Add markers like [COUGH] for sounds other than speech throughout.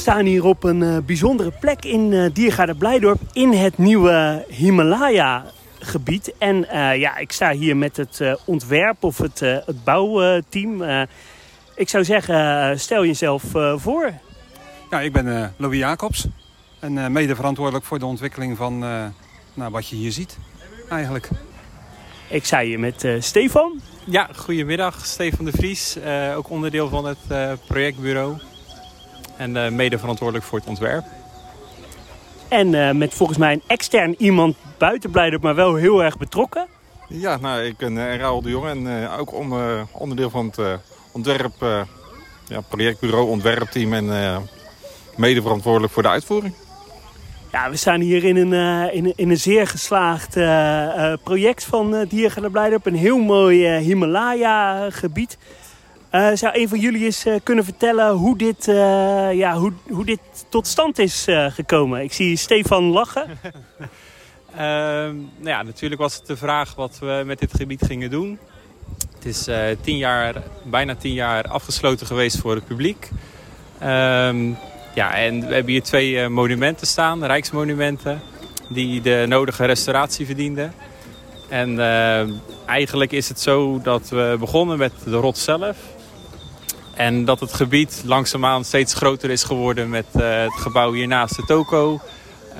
staan hier op een uh, bijzondere plek in uh, Diergaarde Blijdorp in het nieuwe Himalaya gebied. En uh, ja, ik sta hier met het ontwerp of het, het bouwteam. ik zou zeggen, stel jezelf voor. Ja, ik ben Louis Jacobs en mede verantwoordelijk voor de ontwikkeling van nou, wat je hier ziet eigenlijk. Ik sta hier met Stefan. Ja, goedemiddag. Stefan de Vries, ook onderdeel van het projectbureau en uh, mede verantwoordelijk voor het ontwerp. En uh, met volgens mij een extern iemand buiten Blijdorp, maar wel heel erg betrokken. Ja, nou, ik ben uh, Raoul de Jong en uh, ook on, onderdeel van het ontwerp, ja, projectbureau, ontwerpteam en mede verantwoordelijk voor de uitvoering. Ja, we staan hier in een, in, in een zeer geslaagd project van uh, Diergaarde Blijdorp. Een heel mooi Himalaya-gebied. Uh, zou een van jullie eens uh, kunnen vertellen hoe dit, uh, ja, hoe, hoe dit tot stand is gekomen? Ik zie Stefan lachen. [LAUGHS] Ehm, nou ja, natuurlijk was het de vraag wat we met dit gebied gingen doen. Het is tien jaar, bijna tien jaar afgesloten geweest voor het publiek. Um, ja, en we hebben hier twee monumenten staan, rijksmonumenten, die de nodige restauratie verdienden. En eigenlijk is het zo dat we begonnen met de rots zelf. En dat het gebied langzaamaan steeds groter is geworden met uh, het gebouw hiernaast de toko.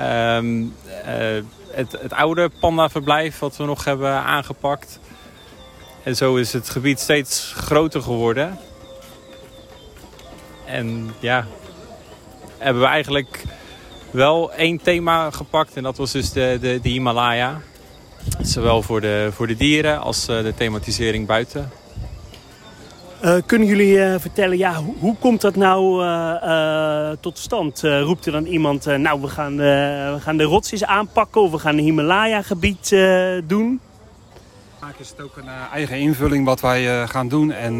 Um, uh, het, het oude pandaverblijf wat we nog hebben aangepakt. En zo is het gebied steeds groter geworden. En ja, hebben we eigenlijk wel één thema gepakt. En dat was dus de, de, de Himalaya. Zowel voor de, voor de dieren als uh, de thematisering buiten. Uh, kunnen jullie uh, vertellen, ja, hoe, komt dat nou uh, tot stand? roept er dan iemand, nou we gaan, we gaan de rotsjes aanpakken of we gaan een Himalaya-gebied doen? Vaak is het ook een eigen invulling wat wij gaan doen. En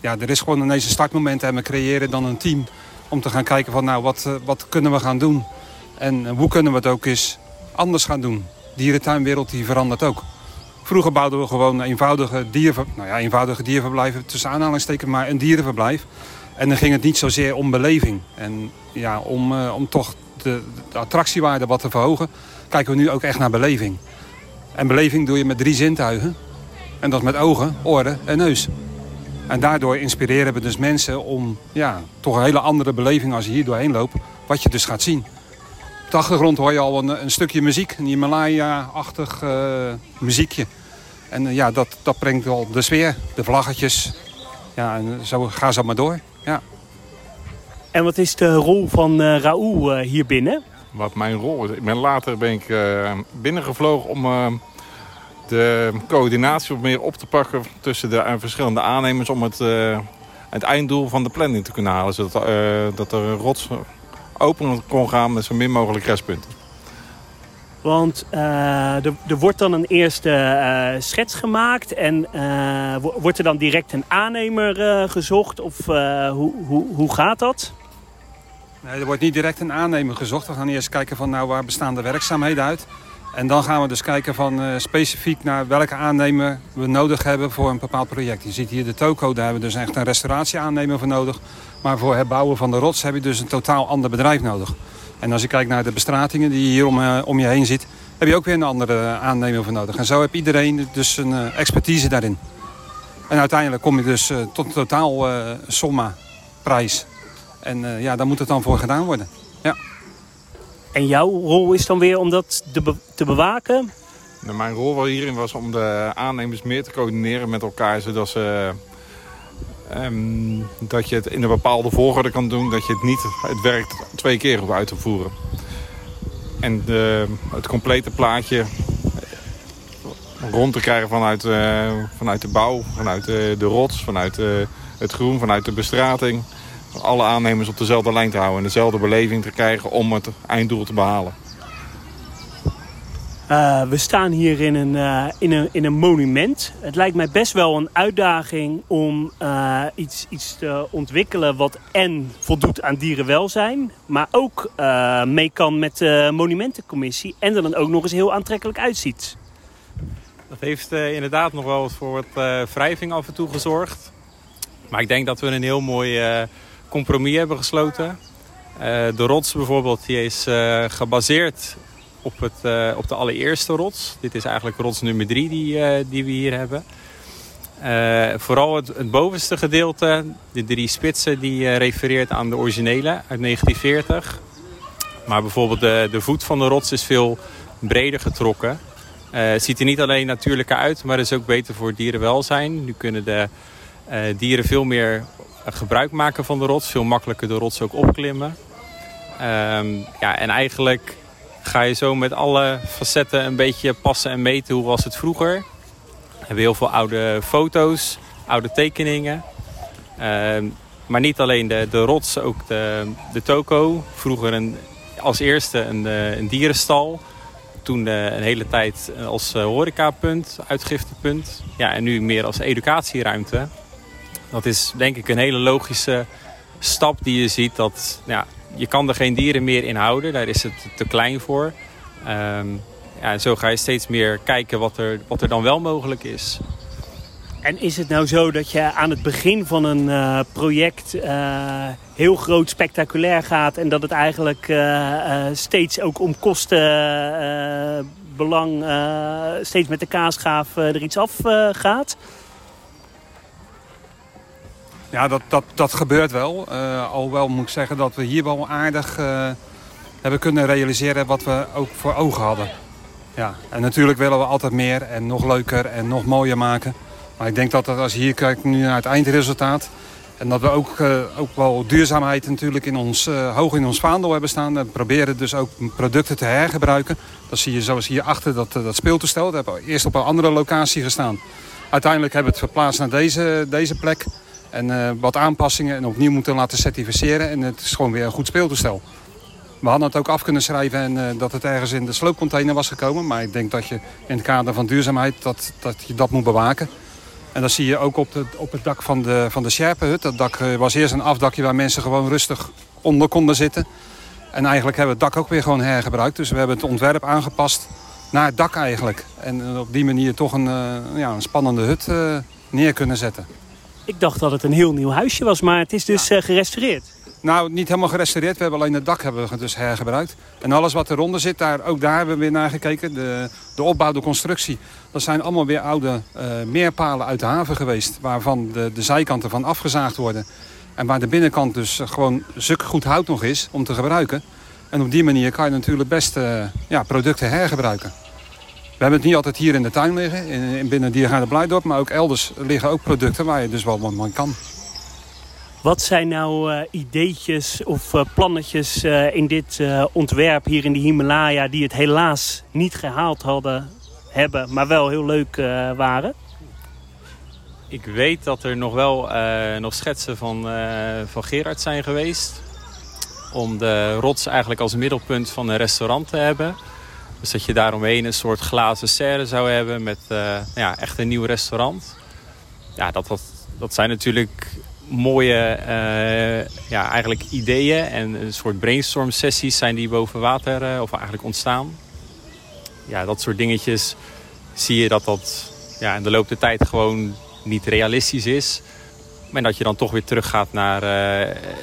ja, er is gewoon ineens een startmoment en we creëren dan een team om te gaan kijken van nou wat, wat kunnen we gaan doen. En hoe kunnen we het ook eens anders gaan doen. De dierentuinwereld die verandert ook. Vroeger bouwden we gewoon eenvoudige, dierver, nou ja, eenvoudige dierverblijven, tussen aanhalingstekens, maar een dierenverblijf. En dan ging het niet zozeer om beleving. En ja, om, uh, om toch de, de, attractiewaarde wat te verhogen, kijken we nu ook echt naar beleving. En beleving doe je met drie zintuigen. En dat met ogen, oren en neus. En daardoor inspireren we dus mensen om ja, toch een hele andere beleving als je hier doorheen loopt, wat je dus gaat zien. Op de achtergrond hoor je al een, een stukje muziek, een Himalaya-achtig uh, muziekje. En uh, ja, dat, dat brengt wel de sfeer, de vlaggetjes. Ja, en zo ga zo maar door. Ja. En wat is de rol van uh, Raoul hier binnen? Wat mijn rol is? Ik ben later ben ik binnengevlogen om de coördinatie wat meer op te pakken tussen de verschillende aannemers om het, het einddoel van de planning te kunnen halen. Zodat dat er een rots open kon gaan met zo min mogelijk restpunten. Want uh, er, er, wordt dan een eerste uh, schets gemaakt en uh, wordt er dan direct een aannemer gezocht of hoe, hoe, hoe gaat dat? Nee, er wordt niet direct een aannemer gezocht. We gaan eerst kijken van nou waar bestaan de werkzaamheden uit. En dan gaan we dus kijken van specifiek naar welke aannemer we nodig hebben voor een bepaald project. Je ziet hier de toko, daar hebben we dus echt een restauratieaannemer voor nodig. Maar voor het bouwen van de rots heb je dus een totaal ander bedrijf nodig. En als je kijkt naar de bestratingen die je hier om, uh, om je heen ziet... heb je ook weer een andere aannemer voor nodig. En zo heb iedereen dus een uh, expertise daarin. En uiteindelijk kom je dus tot een totaal somma prijs. En ja, daar moet het dan voor gedaan worden. En jouw rol is dan weer om dat te, be te bewaken? Nou, mijn rol hierin was om de aannemers meer te coördineren met elkaar... zodat ze Um, dat je het in een bepaalde volgorde kan doen. Dat je het niet het werk twee keer hoeft uit te voeren. En de, het complete plaatje rond te krijgen vanuit, uh, vanuit de bouw, vanuit de, de rots, vanuit uh, het groen, vanuit de bestrating. Alle aannemers op dezelfde lijn te houden en dezelfde beleving te krijgen om het einddoel te behalen. Uh, we staan hier in een, uh, in, een, in een monument. Het lijkt mij best wel een uitdaging om uh, iets, iets te ontwikkelen wat en voldoet aan dierenwelzijn, maar ook mee kan met de monumentencommissie en er dan ook nog eens heel aantrekkelijk uitziet. Dat heeft inderdaad nog wel voor wat wrijving af en toe gezorgd. Maar ik denk dat we een heel mooi compromis hebben gesloten. de rots bijvoorbeeld die is gebaseerd op, het, op de allereerste rots. Dit is eigenlijk rots nummer 3 die, die we hier hebben. vooral het, het, bovenste gedeelte, de drie spitsen, die refereert aan de originele uit 1940. Maar bijvoorbeeld de, de voet van de rots is veel breder getrokken. Ziet er niet alleen natuurlijker uit, maar is ook beter voor dierenwelzijn. Nu kunnen de dieren veel meer gebruik maken van de rots. Veel makkelijker de rots ook opklimmen. Um, ja, en eigenlijk ga je zo met alle facetten een beetje passen en meten hoe was het vroeger. We hebben heel veel oude foto's, oude tekeningen. Uh, maar niet alleen de, de rots, ook de, de toko. Vroeger een, als eerste een, eh, een dierenstal toen uh, een hele tijd als horecapunt, uitgiftepunt. Ja, en nu meer als educatieruimte. Dat is denk ik een hele logische stap die je ziet. Dat, ja, je kan er geen dieren meer in houden, daar is het te klein voor. Um, ja, en zo ga je steeds meer kijken wat er, wat er dan wel mogelijk is. En is het nou zo dat je aan het begin van een uh, project uh, heel groot spectaculair gaat en dat het eigenlijk uh, steeds ook om kostenbelang steeds met de kaasgaaf er iets af gaat? Ja, dat, dat, dat gebeurt wel. alhoewel moet ik zeggen dat we hier wel aardig hebben kunnen realiseren wat we ook voor ogen hadden. Ja, en natuurlijk willen we altijd meer en nog leuker en nog mooier maken. Maar ik denk dat als je hier kijkt nu naar het eindresultaat... en dat we ook, uh, ook wel duurzaamheid natuurlijk in ons, uh, hoog in ons vaandel hebben staan. We proberen dus ook producten te hergebruiken. Dat zie je zoals hier achter dat, dat speeltoestel. Dat hebben we eerst op een andere locatie gestaan. Uiteindelijk hebben we het verplaatst naar deze, deze plek. En uh, wat aanpassingen en opnieuw moeten laten certificeren. En het is gewoon weer een goed speeltoestel. We hadden het ook af kunnen schrijven en uh, dat het ergens in de sloopcontainer was gekomen. Maar ik denk dat je in het kader van duurzaamheid dat, dat je dat moet bewaken. En dat zie je ook op, op het dak van de, van de Sjerpenhut. Dat dak eh, was eerst een afdakje waar mensen gewoon rustig onder konden zitten. En eigenlijk hebben we het dak ook weer gewoon hergebruikt. Dus we hebben het ontwerp aangepast naar het dak eigenlijk. En op die manier toch een, ja, een spannende hut neer kunnen zetten. Ik dacht dat het een heel nieuw huisje was, maar het is dus ja. gerestaureerd. Nou, niet helemaal gerestaureerd. We hebben alleen het dak hebben we dus hergebruikt. En alles wat eronder zit, daar, ook daar hebben we weer naar gekeken. De, de opbouw, de constructie. Dat zijn allemaal weer oude uh, meerpalen uit de haven geweest. Waarvan de, de zijkanten van afgezaagd worden. En waar de binnenkant dus gewoon stuk goed hout nog is om te gebruiken. En op die manier kan je natuurlijk best uh, ja, producten hergebruiken. We hebben het niet altijd hier in de tuin liggen, in, in binnen Diergaarde Blijdorp. Maar ook elders liggen ook producten waar je dus wel wat man kan. Wat zijn nou uh, ideetjes of uh, plannetjes uh, in dit ontwerp hier in de Himalaya... die het helaas niet gehaald hadden, hebben, maar wel heel leuk waren? Ik weet dat er nog wel nog schetsen van, van Gerard zijn geweest... om de rots eigenlijk als middelpunt van een restaurant te hebben... Dus dat je daaromheen een soort glazen serre zou hebben met ja, echt een nieuw restaurant. Ja, dat, dat, dat zijn natuurlijk mooie uh, ja, eigenlijk ideeën en een soort brainstorm sessies zijn die boven water uh, of eigenlijk ontstaan. Ja, dat soort dingetjes zie je dat dat ja, in de loop der tijd gewoon niet realistisch is. Maar dat je dan toch weer teruggaat naar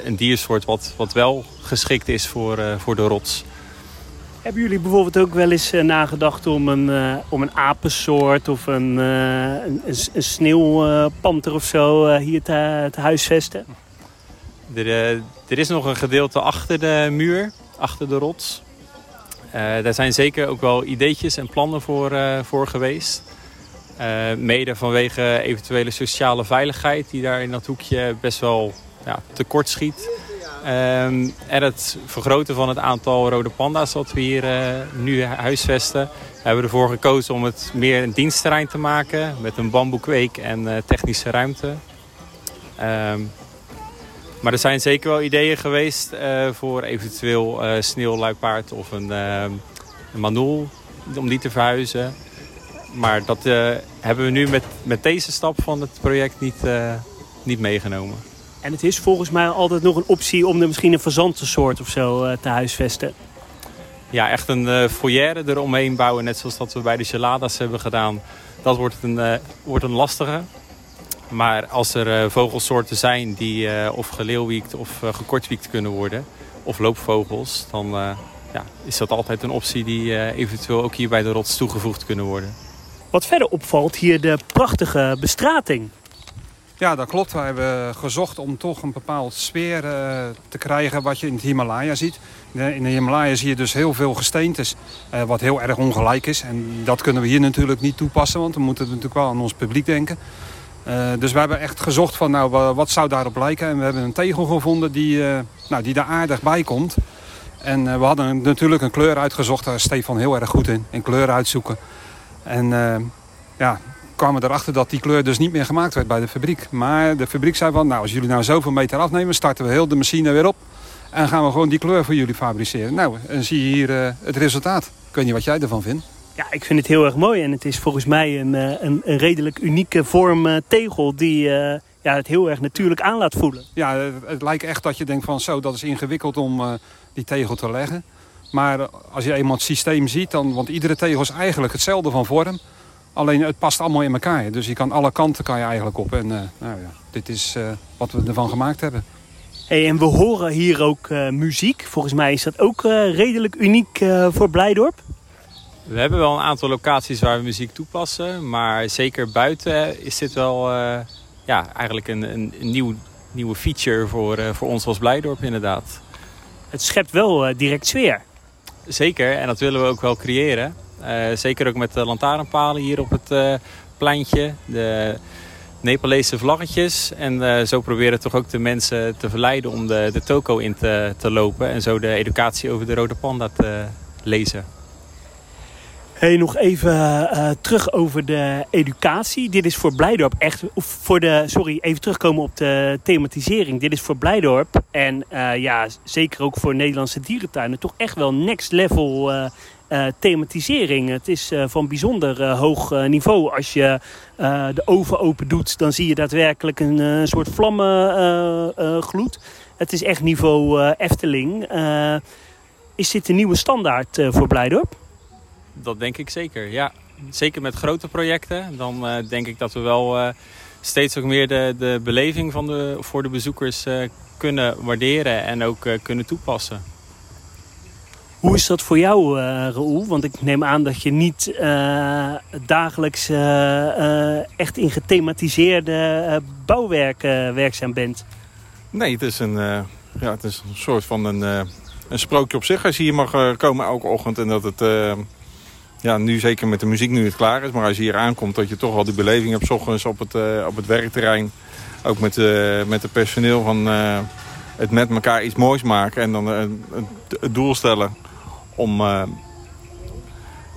een diersoort wat, wat wel geschikt is voor, voor de rots. Hebben jullie bijvoorbeeld ook wel eens uh, nagedacht om een, uh, om een apensoort of een, uh, een, een sneeuwpanter of zo hier te, te huisvesten? Er, er, is nog een gedeelte achter de muur, achter de rots. daar zijn zeker ook wel ideetjes en plannen voor, voor geweest. mede vanwege eventuele sociale veiligheid die daar in dat hoekje best wel ja, tekort schiet. Um, en het vergroten van het aantal rode panda's dat we hier uh, nu huisvesten. We hebben ervoor gekozen om het meer een dienstterrein te maken. Met een bamboekweek en uh, technische ruimte. Um, maar er zijn zeker wel ideeën geweest uh, voor eventueel sneeuwluipaard of een, een manoel. Om die te verhuizen. Maar dat hebben we nu met, met deze stap van het project niet, niet meegenomen. En het is volgens mij altijd nog een optie om er misschien een fazantensoort of zo uh, te huisvesten. Ja, echt een uh, foyer eromheen bouwen, net zoals dat we bij de geladas hebben gedaan. Dat wordt een, uh, wordt een lastige. Maar als er vogelsoorten zijn die of geleeuwwiekt of gekortwiekt kunnen worden... of loopvogels, dan ja, is dat altijd een optie die eventueel ook hier bij de rots toegevoegd kunnen worden. Wat verder opvalt hier de prachtige bestrating. Ja, dat klopt. We hebben gezocht om toch een bepaald sfeer te krijgen wat je in het Himalaya ziet. In de Himalaya zie je dus heel veel gesteentes uh, wat heel erg ongelijk is. En dat kunnen we hier natuurlijk niet toepassen, want we moeten natuurlijk wel aan ons publiek denken. Uh, dus we hebben echt gezocht van nou, wat zou daarop lijken. En we hebben een tegel gevonden die, nou, die daar aardig bij komt. En we hadden natuurlijk een kleur uitgezocht. Daar is Stefan heel erg goed in, in kleuren uitzoeken. En ja, kwamen erachter dat die kleur dus niet meer gemaakt werd bij de fabriek. Maar de fabriek zei van, nou als jullie nou zoveel meter afnemen, starten we heel de machine weer op. En gaan we gewoon die kleur voor jullie fabriceren. Nou, en zie je hier uh, het resultaat. Ik weet niet wat jij ervan vindt. Ja, ik vind het heel erg mooi. En het is volgens mij een, een, een redelijk unieke vorm uh, tegel die uh, ja, het heel erg natuurlijk aan laat voelen. Ja, het, het, lijkt echt dat je denkt van zo, dat is ingewikkeld om die tegel te leggen. Maar als je eenmaal het systeem ziet, dan, want iedere tegel is eigenlijk hetzelfde van vorm. Alleen het past allemaal in elkaar. Dus je kan alle kanten kan je eigenlijk op. En nou ja, dit is wat we ervan gemaakt hebben. Hey, en we horen hier ook uh, muziek. Volgens mij is dat ook uh, redelijk uniek uh, voor Blijdorp. We hebben wel een aantal locaties waar we muziek toepassen. Maar zeker buiten is dit wel ja, eigenlijk een, een, een nieuw, nieuwe feature voor, voor ons als Blijdorp inderdaad. Het schept wel direct sfeer. Zeker, en dat willen we ook wel creëren. Zeker ook met de lantaarnpalen hier op het pleintje. De, Nepalese vlaggetjes. En uh, zo proberen toch ook de mensen te verleiden om de, de toko in te, te lopen. En zo de educatie over de rode panda te lezen. Hey, nog even terug over de educatie. Dit is voor Blijdorp echt, of voor de, sorry, even terugkomen op de thematisering. Dit is voor Blijdorp en ja, zeker ook voor Nederlandse dierentuinen toch echt wel next level uh, thematisering. Het is uh, van bijzonder uh, hoog niveau. Als je de oven open doet, dan zie je daadwerkelijk een soort vlammengloed. het is echt niveau Efteling. is dit een nieuwe standaard voor Blijdorp? Dat denk ik zeker, ja. Zeker met grote projecten. Dan denk ik dat we wel steeds ook meer de, de beleving van de, voor de bezoekers kunnen waarderen en ook kunnen toepassen. Hoe is dat voor jou, uh, Raoul? Want ik neem aan dat je niet uh, dagelijks uh, echt in gethematiseerde bouwwerk werkzaam bent. Nee, het is een, ja, het is een soort van een, een sprookje op zich. Als je hier mag komen elke ochtend en dat het... ja, nu zeker met de muziek nu het klaar is. Maar als je hier aankomt dat je toch al die beleving hebt... S ochtends op het, op het werkterrein. Ook met, met het personeel van het met elkaar iets moois maken. En dan het doel stellen om, uh,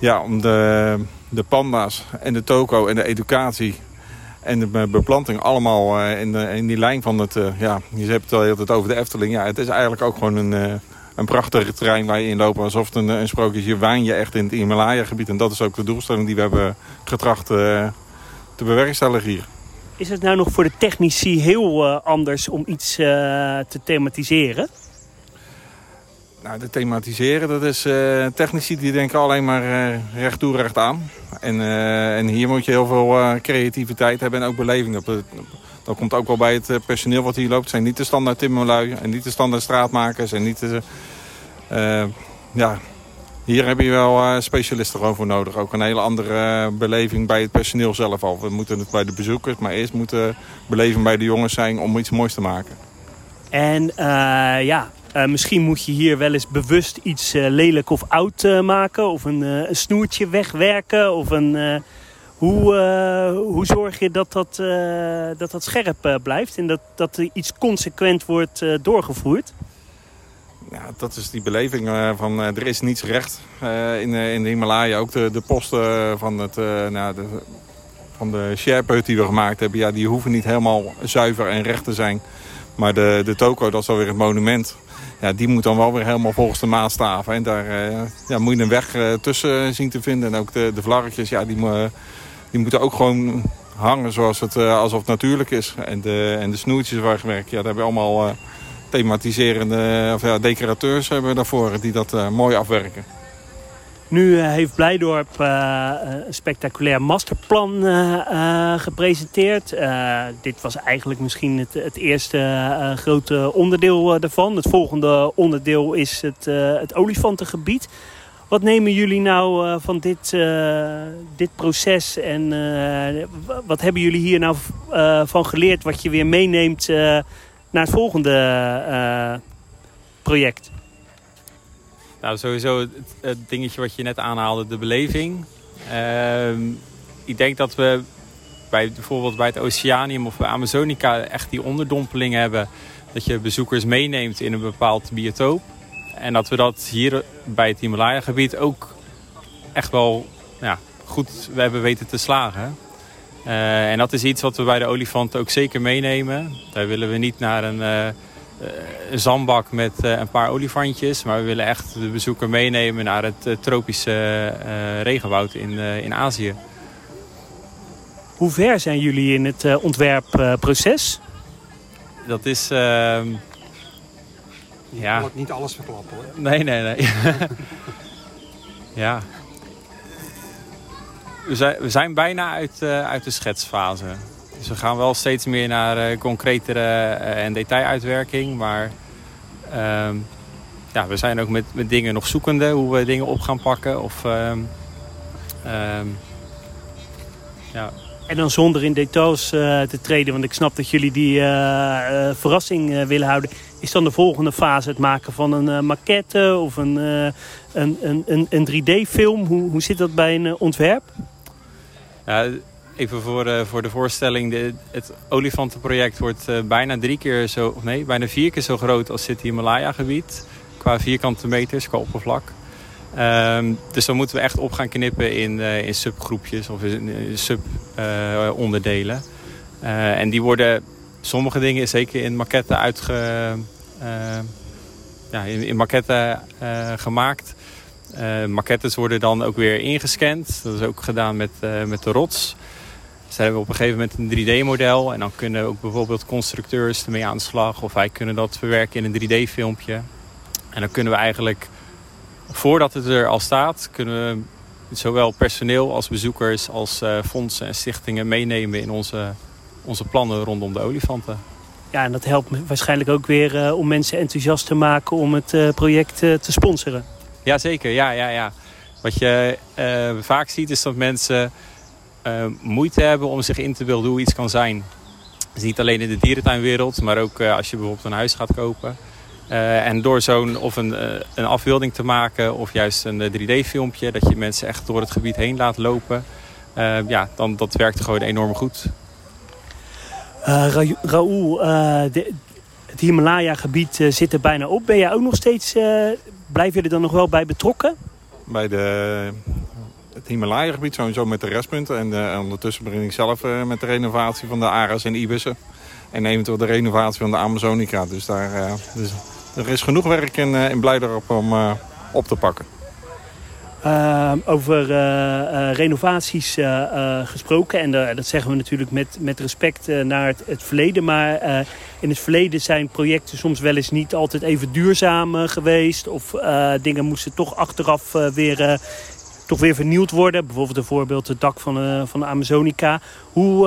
ja, om de, de panda's en de toko en de educatie en de beplanting allemaal uh, in, de, in die lijn van het... Uh, ja, je hebt het al heel over de Efteling. Ja, het is eigenlijk ook gewoon een, een prachtig terrein waar je in loopt. Alsof het een, een sprookje is. Je je echt in het Himalaya-gebied. En dat is ook de doelstelling die we hebben getracht te bewerkstelligen hier. Is het nou nog voor de technici heel anders om iets te thematiseren? Nou, de thematiseren, dat is uh, technici die denken alleen maar uh, recht toe, recht aan. En, uh, en hier moet je heel veel creativiteit hebben en ook beleving. Dat, dat komt ook wel bij het personeel wat hier loopt. Het zijn niet de standaard timmerlui en niet de standaard straatmakers. En niet de, ja, hier heb je wel specialisten gewoon voor nodig. Ook een hele andere beleving bij het personeel zelf al. We moeten het bij de bezoekers, maar eerst moeten beleving bij de jongens zijn om iets moois te maken. En ja, uh, misschien moet je hier wel eens bewust iets uh, lelijk of oud uh, maken. Of een, een, snoertje wegwerken. Of een, hoe, hoe zorg je dat dat, dat, dat scherp blijft. En dat, dat er iets consequent wordt doorgevoerd. Ja, dat is die beleving van er is niets recht in, in de Himalaya. Ook de, de posten van, het, nou, de, van de die we gemaakt hebben. Ja, die hoeven niet helemaal zuiver en recht te zijn. Maar de, de toko, dat is alweer het monument ja, die moet dan wel weer helemaal volgens de maatstaven. En daar uh, ja, moet je een weg uh, tussen zien te vinden. En ook de, de vlaggetjes, ja, die, die moeten ook gewoon hangen zoals het, uh, alsof het natuurlijk is. En de, en de snoertjes waar ja, daar hebben we allemaal thematiserende of ja, decorateurs hebben we daarvoor die dat mooi afwerken. Nu heeft Blijdorp een spectaculair masterplan gepresenteerd. dit was eigenlijk misschien het, het eerste grote onderdeel daarvan. Het volgende onderdeel is het, het olifantengebied. Wat nemen jullie nou van dit, dit proces en wat hebben jullie hier nou van geleerd wat je weer meeneemt naar het volgende project? Nou, sowieso het, dingetje wat je net aanhaalde, de beleving. Ehm, ik denk dat we bij, bijvoorbeeld bij het Oceanium of bij Amazonica echt die onderdompeling hebben. Dat je bezoekers meeneemt in een bepaald biotoop. En dat we dat hier bij het Himalaya-gebied ook echt wel ja, goed we hebben weten te slagen. Uh, en dat is iets wat we bij de olifant ook zeker meenemen. Daar willen we niet naar een, een zandbak met uh, een paar olifantjes. Maar we willen echt de bezoeker meenemen naar het tropische regenwoud in, in Azië. Hoe ver zijn jullie in het ontwerpproces? Dat is ehm, ja. Niet, niet alles verklappen hoor. Nee, nee, nee. [LAUGHS] ja. We zijn, we zijn bijna uit, uh, uit de schetsfase. Dus we gaan wel steeds meer naar uh, concretere uh, en detailuitwerking. Maar ehm, ja, we zijn ook met, met dingen nog zoekende. Hoe we dingen op gaan pakken. Of, um, ja. En dan zonder in details te treden. Want ik snap dat jullie die verrassing willen houden is dan de volgende fase het maken van een maquette of een, een, een, een, 3D-film? Hoe, hoe zit dat bij een ontwerp? Ja, even voor, voor de voorstelling. De, het olifantenproject wordt bijna drie keer zo, nee, bijna vier keer zo groot als het Himalaya-gebied. Qua vierkante meters, qua oppervlak. Um, dus dan moeten we echt op gaan knippen in, in subgroepjes of in, in subonderdelen. en die worden sommige dingen zeker in maquette uitge, uh, ja, in, in gemaakt. Uh, maquettes worden dan ook weer ingescand. Dat is ook gedaan met, met de rots. Hebben we op een gegeven moment een 3D-model. En dan kunnen ook bijvoorbeeld constructeurs ermee aan de slag. Of wij kunnen dat verwerken in een 3D-filmpje. En dan kunnen we eigenlijk, voordat het er al staat... kunnen we zowel personeel als bezoekers als fondsen en stichtingen meenemen in onze onze plannen rondom de olifanten. Ja, en dat helpt waarschijnlijk ook weer uh, om mensen enthousiast te maken om het uh, project te sponsoren. Jazeker, ja, ja, ja. Wat je vaak ziet is dat mensen moeite hebben om zich in te beelden hoe iets kan zijn. Dus niet alleen in de dierentuinwereld, maar ook als je bijvoorbeeld een huis gaat kopen. en door zo'n of een, een afbeelding te maken of juist een 3D-filmpje, dat je mensen echt door het gebied heen laat lopen, ja, dan dat werkt gewoon enorm goed. Uh, Ra Raoul, uh, het Himalaya-gebied uh, zit er bijna op. Ben jij ook nog steeds, blijf je er dan nog wel bij betrokken? Bij de, het Himalaya-gebied sowieso met de restpunten. En, en ondertussen begin ik zelf met de renovatie van de Aras en Ibissen. En eventueel de renovatie van de Amazonica. Dus, daar, dus er is genoeg werk in, in Blijdorp om op te pakken. Over renovaties gesproken. En dat zeggen we natuurlijk met, met respect naar het, het, verleden. Maar in het verleden zijn projecten soms wel eens niet altijd even duurzaam geweest. Of dingen moesten toch achteraf weer, toch weer vernieuwd worden. Bijvoorbeeld een voorbeeld het dak van, van de Amazonica. Hoe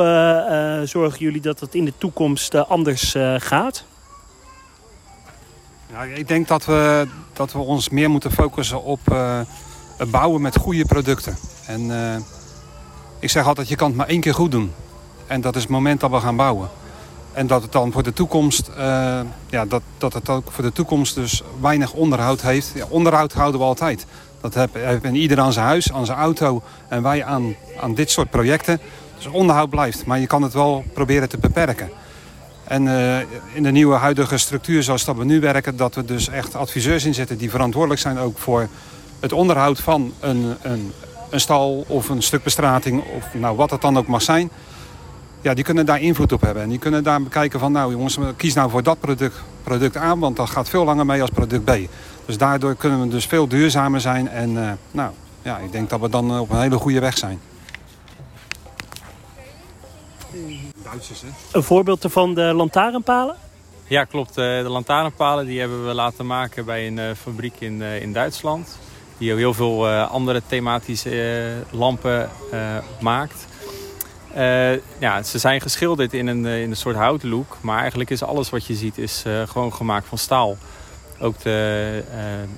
zorgen jullie dat het in de toekomst anders gaat? Ja, ik denk dat we, dat we ons meer moeten focussen op bouwen met goede producten. En ik zeg altijd, je kan het maar één keer goed doen. En dat is het moment dat we gaan bouwen. En dat het dan voor de toekomst, uh, ja, dat, dat het ook voor de toekomst dus weinig onderhoud heeft. Onderhoud houden we altijd. Dat hebben ieder aan zijn huis, aan zijn auto en wij aan, aan dit soort projecten. Dus onderhoud blijft, maar je kan het wel proberen te beperken. En uh, in de nieuwe huidige structuur zoals dat we nu werken... dat we dus echt adviseurs inzetten die verantwoordelijk zijn ook voor het onderhoud van een, een, een stal of een stuk bestrating of nou, wat het dan ook mag zijn. Ja, die kunnen daar invloed op hebben. En die kunnen daar bekijken van nou jongens, kies nou voor dat product, product A, want dat gaat veel langer mee als product B. Dus daardoor kunnen we dus veel duurzamer zijn. En uh, nou, ja, ik denk dat we dan op een hele goede weg zijn. Duitsers, hè? Een voorbeeld van de lantaarnpalen? Ja, klopt. De lantaarnpalen die hebben we laten maken bij een fabriek in, in Duitsland. die heel veel andere thematische lampen maakt. Ja, ze zijn geschilderd in een, in een soort houtlook. Maar eigenlijk is alles wat je ziet is, gewoon gemaakt van staal. Ook de,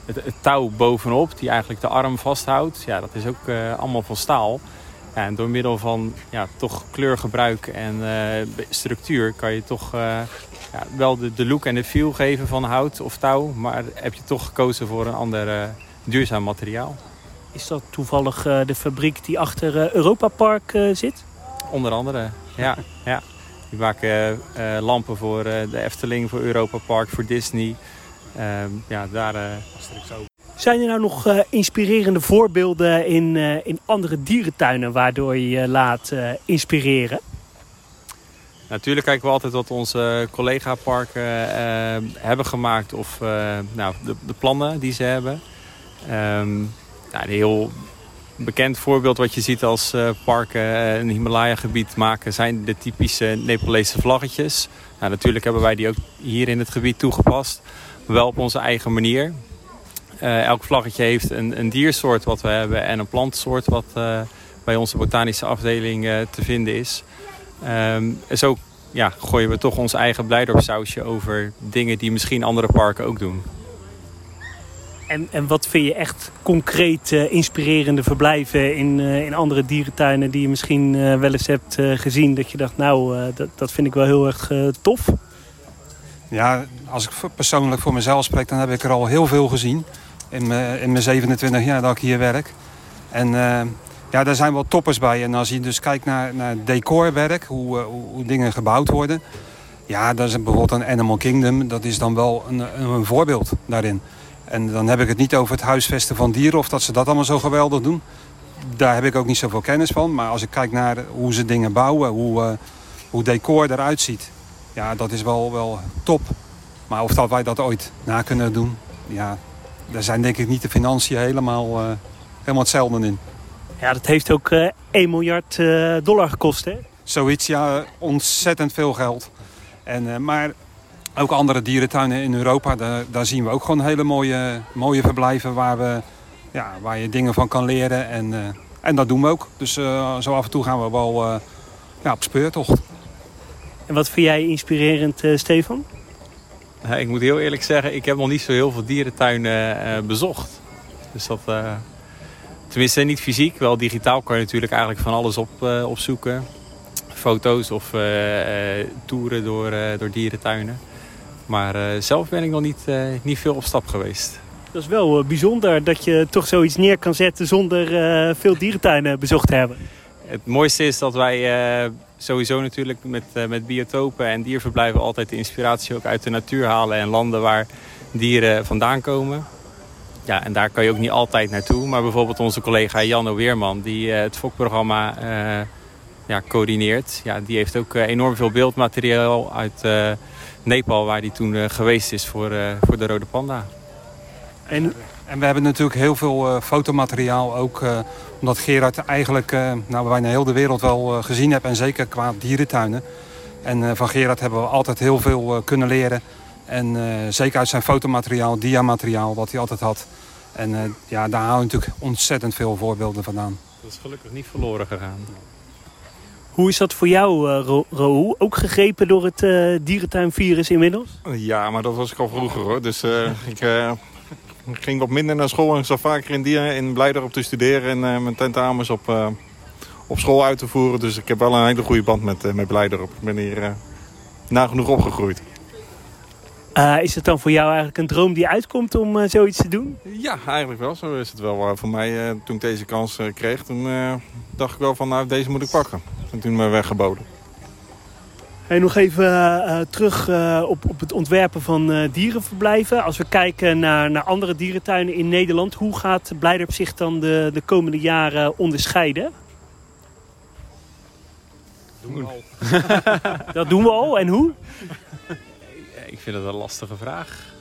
het, touw bovenop, die eigenlijk de arm vasthoudt. Ja, dat is ook allemaal van staal. En door middel van ja, toch kleurgebruik en structuur kan je toch ja, wel de, de, look en de feel geven van hout of touw. Maar heb je toch gekozen voor een ander duurzaam materiaal. Is dat toevallig de fabriek die achter Europa Park zit? Onder andere, ja. ja. Die maken lampen voor de Efteling, voor Europa Park, voor Disney. Ehm, ja, daar... zo zijn er nou nog inspirerende voorbeelden in, in andere dierentuinen waardoor je je laat inspireren? Natuurlijk kijken we altijd wat onze collega-parken hebben gemaakt of nou, de, de, plannen die ze hebben. Um, nou, een heel bekend voorbeeld wat je ziet als parken een Himalaya-gebied maken zijn de typische Nepalese vlaggetjes. Nou, natuurlijk hebben wij die ook hier in het gebied toegepast, wel op onze eigen manier. Uh, elk vlaggetje heeft een, een, diersoort wat we hebben en een plantsoort wat bij onze botanische afdeling te vinden is. Um, en zo ja, gooien we toch ons eigen blijdorpsausje over dingen die misschien andere parken ook doen. En, en wat vind je echt concreet inspirerende verblijven in, in andere dierentuinen die je misschien wel eens hebt gezien? Dat je dacht, nou, dat, dat vind ik wel heel erg tof. Ja, als ik persoonlijk voor mezelf spreek, dan heb ik er al heel veel gezien in mijn, in mijn 27 jaar dat ik hier werk. En ja, daar zijn wel toppers bij. En als je dus kijkt naar, naar decorwerk, hoe, hoe, dingen gebouwd worden. Ja, dat is bijvoorbeeld een Animal Kingdom. Dat is dan wel een, een, voorbeeld daarin. En dan heb ik het niet over het huisvesten van dieren of dat ze dat allemaal zo geweldig doen. Daar heb ik ook niet zoveel kennis van. Maar als ik kijk naar hoe ze dingen bouwen, hoe, uh, hoe decor eruit ziet. Ja, dat is wel, wel top. Maar of dat wij dat ooit na kunnen doen, ja, daar zijn denk ik niet de financiën helemaal, uh, helemaal hetzelfde in. Ja, dat heeft ook uh, 1 miljard dollar gekost, hè? Zoiets, ja. Ontzettend veel geld. En, eh, maar ook andere dierentuinen in Europa, daar, daar, zien we ook gewoon hele mooie, mooie verblijven... Waar, we, ja, waar je dingen van kan leren. En, en dat doen we ook. Dus zo af en toe gaan we wel ja, op speurtocht. En wat vind jij inspirerend, Stefan? ik moet heel eerlijk zeggen, ik heb nog niet zo heel veel dierentuinen uh, bezocht. Dus dat, uh, tenminste niet fysiek, wel digitaal kan je natuurlijk eigenlijk van alles op, uh, opzoeken. Foto's of toeren door, door dierentuinen. Maar zelf ben ik nog niet, niet veel op stap geweest. Dat is wel bijzonder dat je toch zoiets neer kan zetten zonder veel dierentuinen bezocht te hebben. Het mooiste is dat wij sowieso natuurlijk met, uh, met biotopen en dierverblijven altijd de inspiratie ook uit de natuur halen. En landen waar dieren vandaan komen. Ja, en daar kan je ook niet altijd naartoe. Maar bijvoorbeeld onze collega Janno Weerman, die uh, het FOK-programma uh, ja, coördineert. Ja, die heeft ook enorm veel beeldmateriaal uit Nepal, waar hij toen geweest is voor, voor de rode panda. En, en we hebben natuurlijk heel veel fotomateriaal ook omdat Gerard eigenlijk uh, nou, bijna heel de wereld wel uh, gezien hebt. En zeker qua dierentuinen. En uh, van Gerard hebben we altijd heel veel kunnen leren. En zeker uit zijn fotomateriaal, diamateriaal wat hij altijd had. En ja, daar haal je natuurlijk ontzettend veel voorbeelden vandaan. Dat is gelukkig niet verloren gegaan. Hoe is dat voor jou, uh, Ook gegrepen door het dierentuinvirus inmiddels? Ja, maar dat was ik al vroeger hoor. Dus [LAUGHS] ik ik ging wat minder naar school en zat vaker in, die, in Blijdorp te studeren en mijn tentamens op, op school uit te voeren. Dus ik heb wel een hele goede band met, uh, met Blijdorp. Ik ben hier nagenoeg opgegroeid. Is het dan voor jou eigenlijk een droom die uitkomt om zoiets te doen? Ja, eigenlijk wel. Zo is het wel voor mij. toen ik deze kans kreeg, toen dacht ik wel van nou, deze moet ik pakken. En toen me weggeboden. Hey, nog even uh, terug uh, op, op het ontwerpen van uh, dierenverblijven. Als we kijken naar, naar andere dierentuinen in Nederland, hoe gaat Blijderp zich dan de, de komende jaren onderscheiden? Doen we al. [LAUGHS] dat doen we al en hoe? [LAUGHS] Ik vind dat een lastige vraag.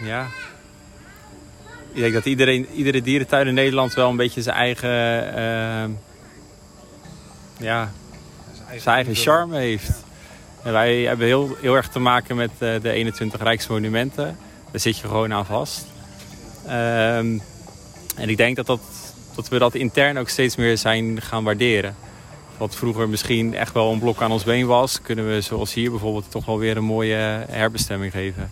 Ja. Ik denk dat iedereen, iedere dierentuin in Nederland wel een beetje zijn eigen ja, zijn eigen charme heeft. En wij hebben heel, heel erg te maken met uh, de 21 Rijksmonumenten. Daar zit je gewoon aan vast. Um, En ik denk dat, dat, dat we dat intern ook steeds meer zijn gaan waarderen. Wat vroeger misschien echt wel een blok aan ons been was... kunnen we zoals hier bijvoorbeeld toch wel weer een mooie herbestemming geven.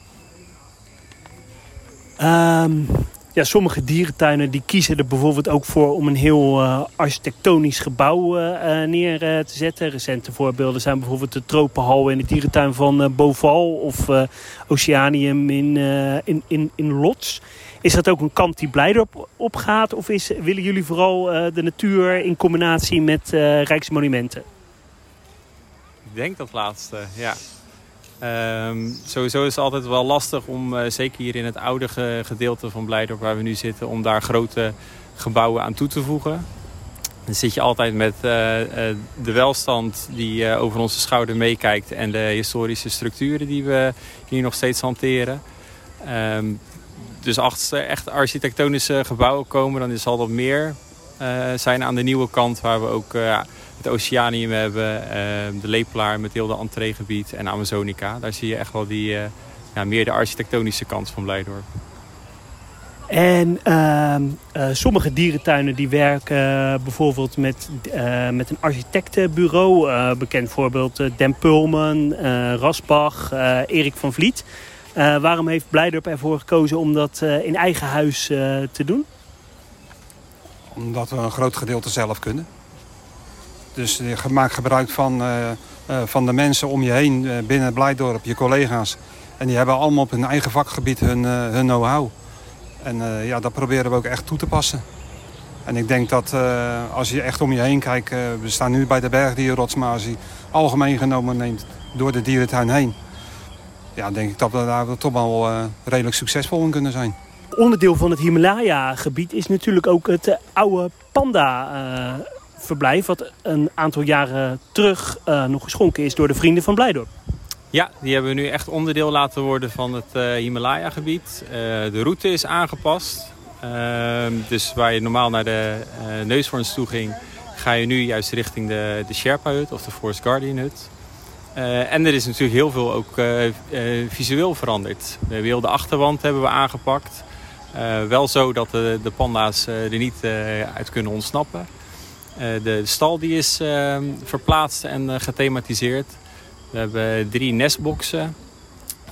Um, ja, sommige dierentuinen die kiezen er bijvoorbeeld ook voor om een heel uh, architectonisch gebouw uh, neer te zetten. Recente voorbeelden zijn bijvoorbeeld de Tropenhal in de dierentuin van Boval of Oceanium in, in, in, in Lots. Is dat ook een kant die Blijdorp opgaat of is, willen jullie vooral de natuur in combinatie met Rijksmonumenten? Ik denk dat laatste, ja. Um, sowieso is het altijd wel lastig om, uh, zeker hier in het oude gedeelte van Blijdorp waar we nu zitten, om daar grote gebouwen aan toe te voegen. Dan zit je altijd met uh, uh, de welstand die over onze schouder meekijkt en de historische structuren die we hier nog steeds hanteren. Um, dus er echt architectonische gebouwen komen, dan zal dat meer zijn aan de nieuwe kant waar we ook het Oceanium hebben, ehm, de Lepelaar met heel de entreegebied en Amazonica. Daar zie je echt wel die, eh, ja, meer de architectonische kant van Blijdorp. En uh, sommige dierentuinen die werken bijvoorbeeld met, met een architectenbureau. bekend voorbeeld Den Pulman, Rasbach, Erik van Vliet. Waarom heeft Blijdorp ervoor gekozen om dat in eigen huis te doen? Omdat we een groot gedeelte zelf kunnen. Dus je maakt gebruik van, van de mensen om je heen binnen Blijdorp, je collega's. En die hebben allemaal op hun eigen vakgebied hun, hun know-how. En ja, dat proberen we ook echt toe te passen. En ik denk dat als je echt om je heen kijkt... we staan nu bij de bergdierrots, maar als je algemeen genomen neemt door de dierentuin heen... ja, denk ik dat we daar toch wel redelijk succesvol in kunnen zijn. Onderdeel van het Himalaya-gebied is natuurlijk ook het oude panda verblijf... wat een aantal jaren terug uh, nog geschonken is door de vrienden van Blijdorp. Ja, die hebben we nu echt onderdeel laten worden van het uh, Himalaya-gebied. Uh, de route is aangepast. Ehm, dus waar je normaal naar de neushoorns toe ging... ga je nu juist richting de, de Sherpa-hut of de Forest Guardian-hut. En er is natuurlijk heel veel ook visueel veranderd. De heel de achterwand hebben we aangepakt. wel zo dat de, panda's er niet uit kunnen ontsnappen. Eh, de stal die is ehm, verplaatst en eh, gethematiseerd. We hebben drie nestboxen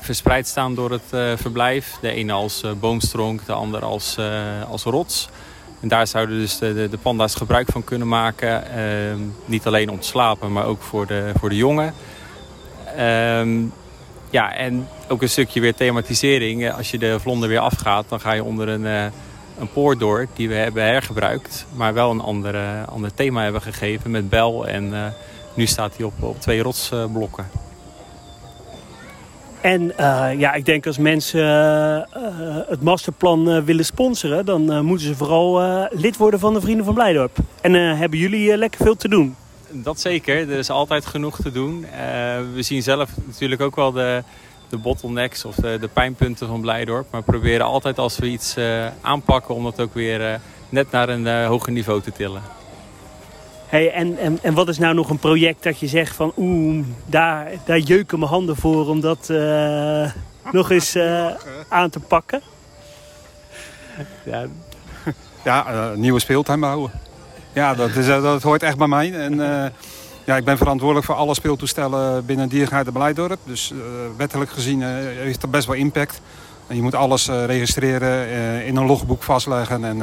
verspreid staan door het eh, verblijf. De ene als boomstronk, de andere als, als rots. En daar zouden dus de, de, panda's gebruik van kunnen maken. Ehm, niet alleen om te slapen, maar ook voor de, voor de jongen. Ehm, ja, en ook een stukje weer thematisering. Als je de vlonder weer afgaat, dan ga je onder een een poort door die we hebben hergebruikt. Maar wel een andere, ander thema hebben gegeven met bel. En uh, nu staat hij op, op twee rotsblokken. En uh, ja, ik denk als mensen uh, het masterplan willen sponsoren... dan moeten ze vooral lid worden van de Vrienden van Blijdorp. En hebben jullie lekker veel te doen? Dat zeker. Er is altijd genoeg te doen. we zien zelf natuurlijk ook wel de de bottlenecks of de, de pijnpunten van Blijdorp. Maar we proberen altijd als we iets uh, aanpakken om dat ook weer uh, net naar een uh, hoger niveau te tillen. Hey, en, en, en wat is nou nog een project dat je zegt van oeh, daar, daar jeuken mijn handen voor om dat nog eens aan te pakken? Ja, ja nieuwe speeltuin bouwen. Ja, dat, is, dat hoort echt bij mij. En, ja, ik ben verantwoordelijk voor alle speeltoestellen binnen Diergaarde Beleidorp. Dus uh, wettelijk gezien uh, heeft dat best wel impact. En je moet alles uh, registreren, in een logboek vastleggen. En,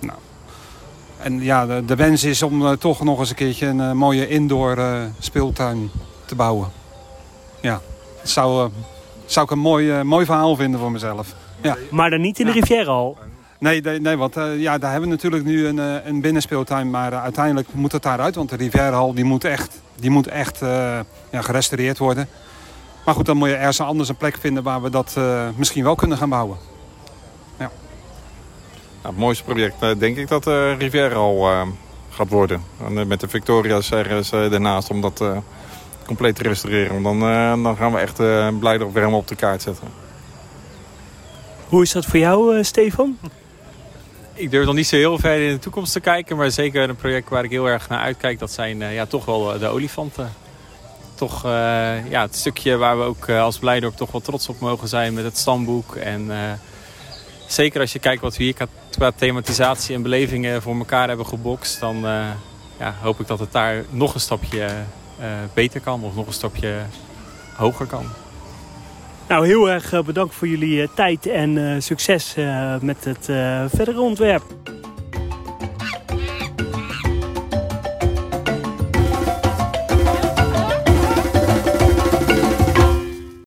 nou. en ja, de, de, wens is om toch nog eens een keertje een mooie indoor speeltuin te bouwen. Ja, dat zou, zou ik een mooi, mooi verhaal vinden voor mezelf. Ja. Maar dan niet in de ja. Rivierenhal? Nee, nee, nee want uh, ja, daar hebben we natuurlijk nu een, uh, een binnenspeeltuin. Maar uh, uiteindelijk moet het daaruit. Want de Rivierhal die moet echt, die moet echt ja, gerestaureerd worden. Maar goed, dan moet je ergens anders een plek vinden waar we dat misschien wel kunnen gaan bouwen. Ja. Nou, het mooiste project denk ik dat uh, Rivierhal gaat worden. En, met de Victoria's ergens daarnaast om dat compleet te restaureren. Dan, dan gaan we echt blij op Wermen op de kaart zetten. Hoe is dat voor jou, Stefan? ik durf nog niet zo heel ver in de toekomst te kijken. Maar zeker een project waar ik heel erg naar uitkijk, dat zijn eh, ja, toch wel eh, de olifanten. Toch eh, ja, het stukje waar we ook als Blijdorp toch wel trots op mogen zijn met het stamboek. En zeker als je kijkt wat we hier qua thematisatie en belevingen voor elkaar hebben gebokst, dan ja, hoop ik dat het daar nog een stapje beter kan of nog een stapje hoger kan. Nou, heel erg eh, bedankt voor jullie eh, tijd en eh, succes met het verdere ontwerp.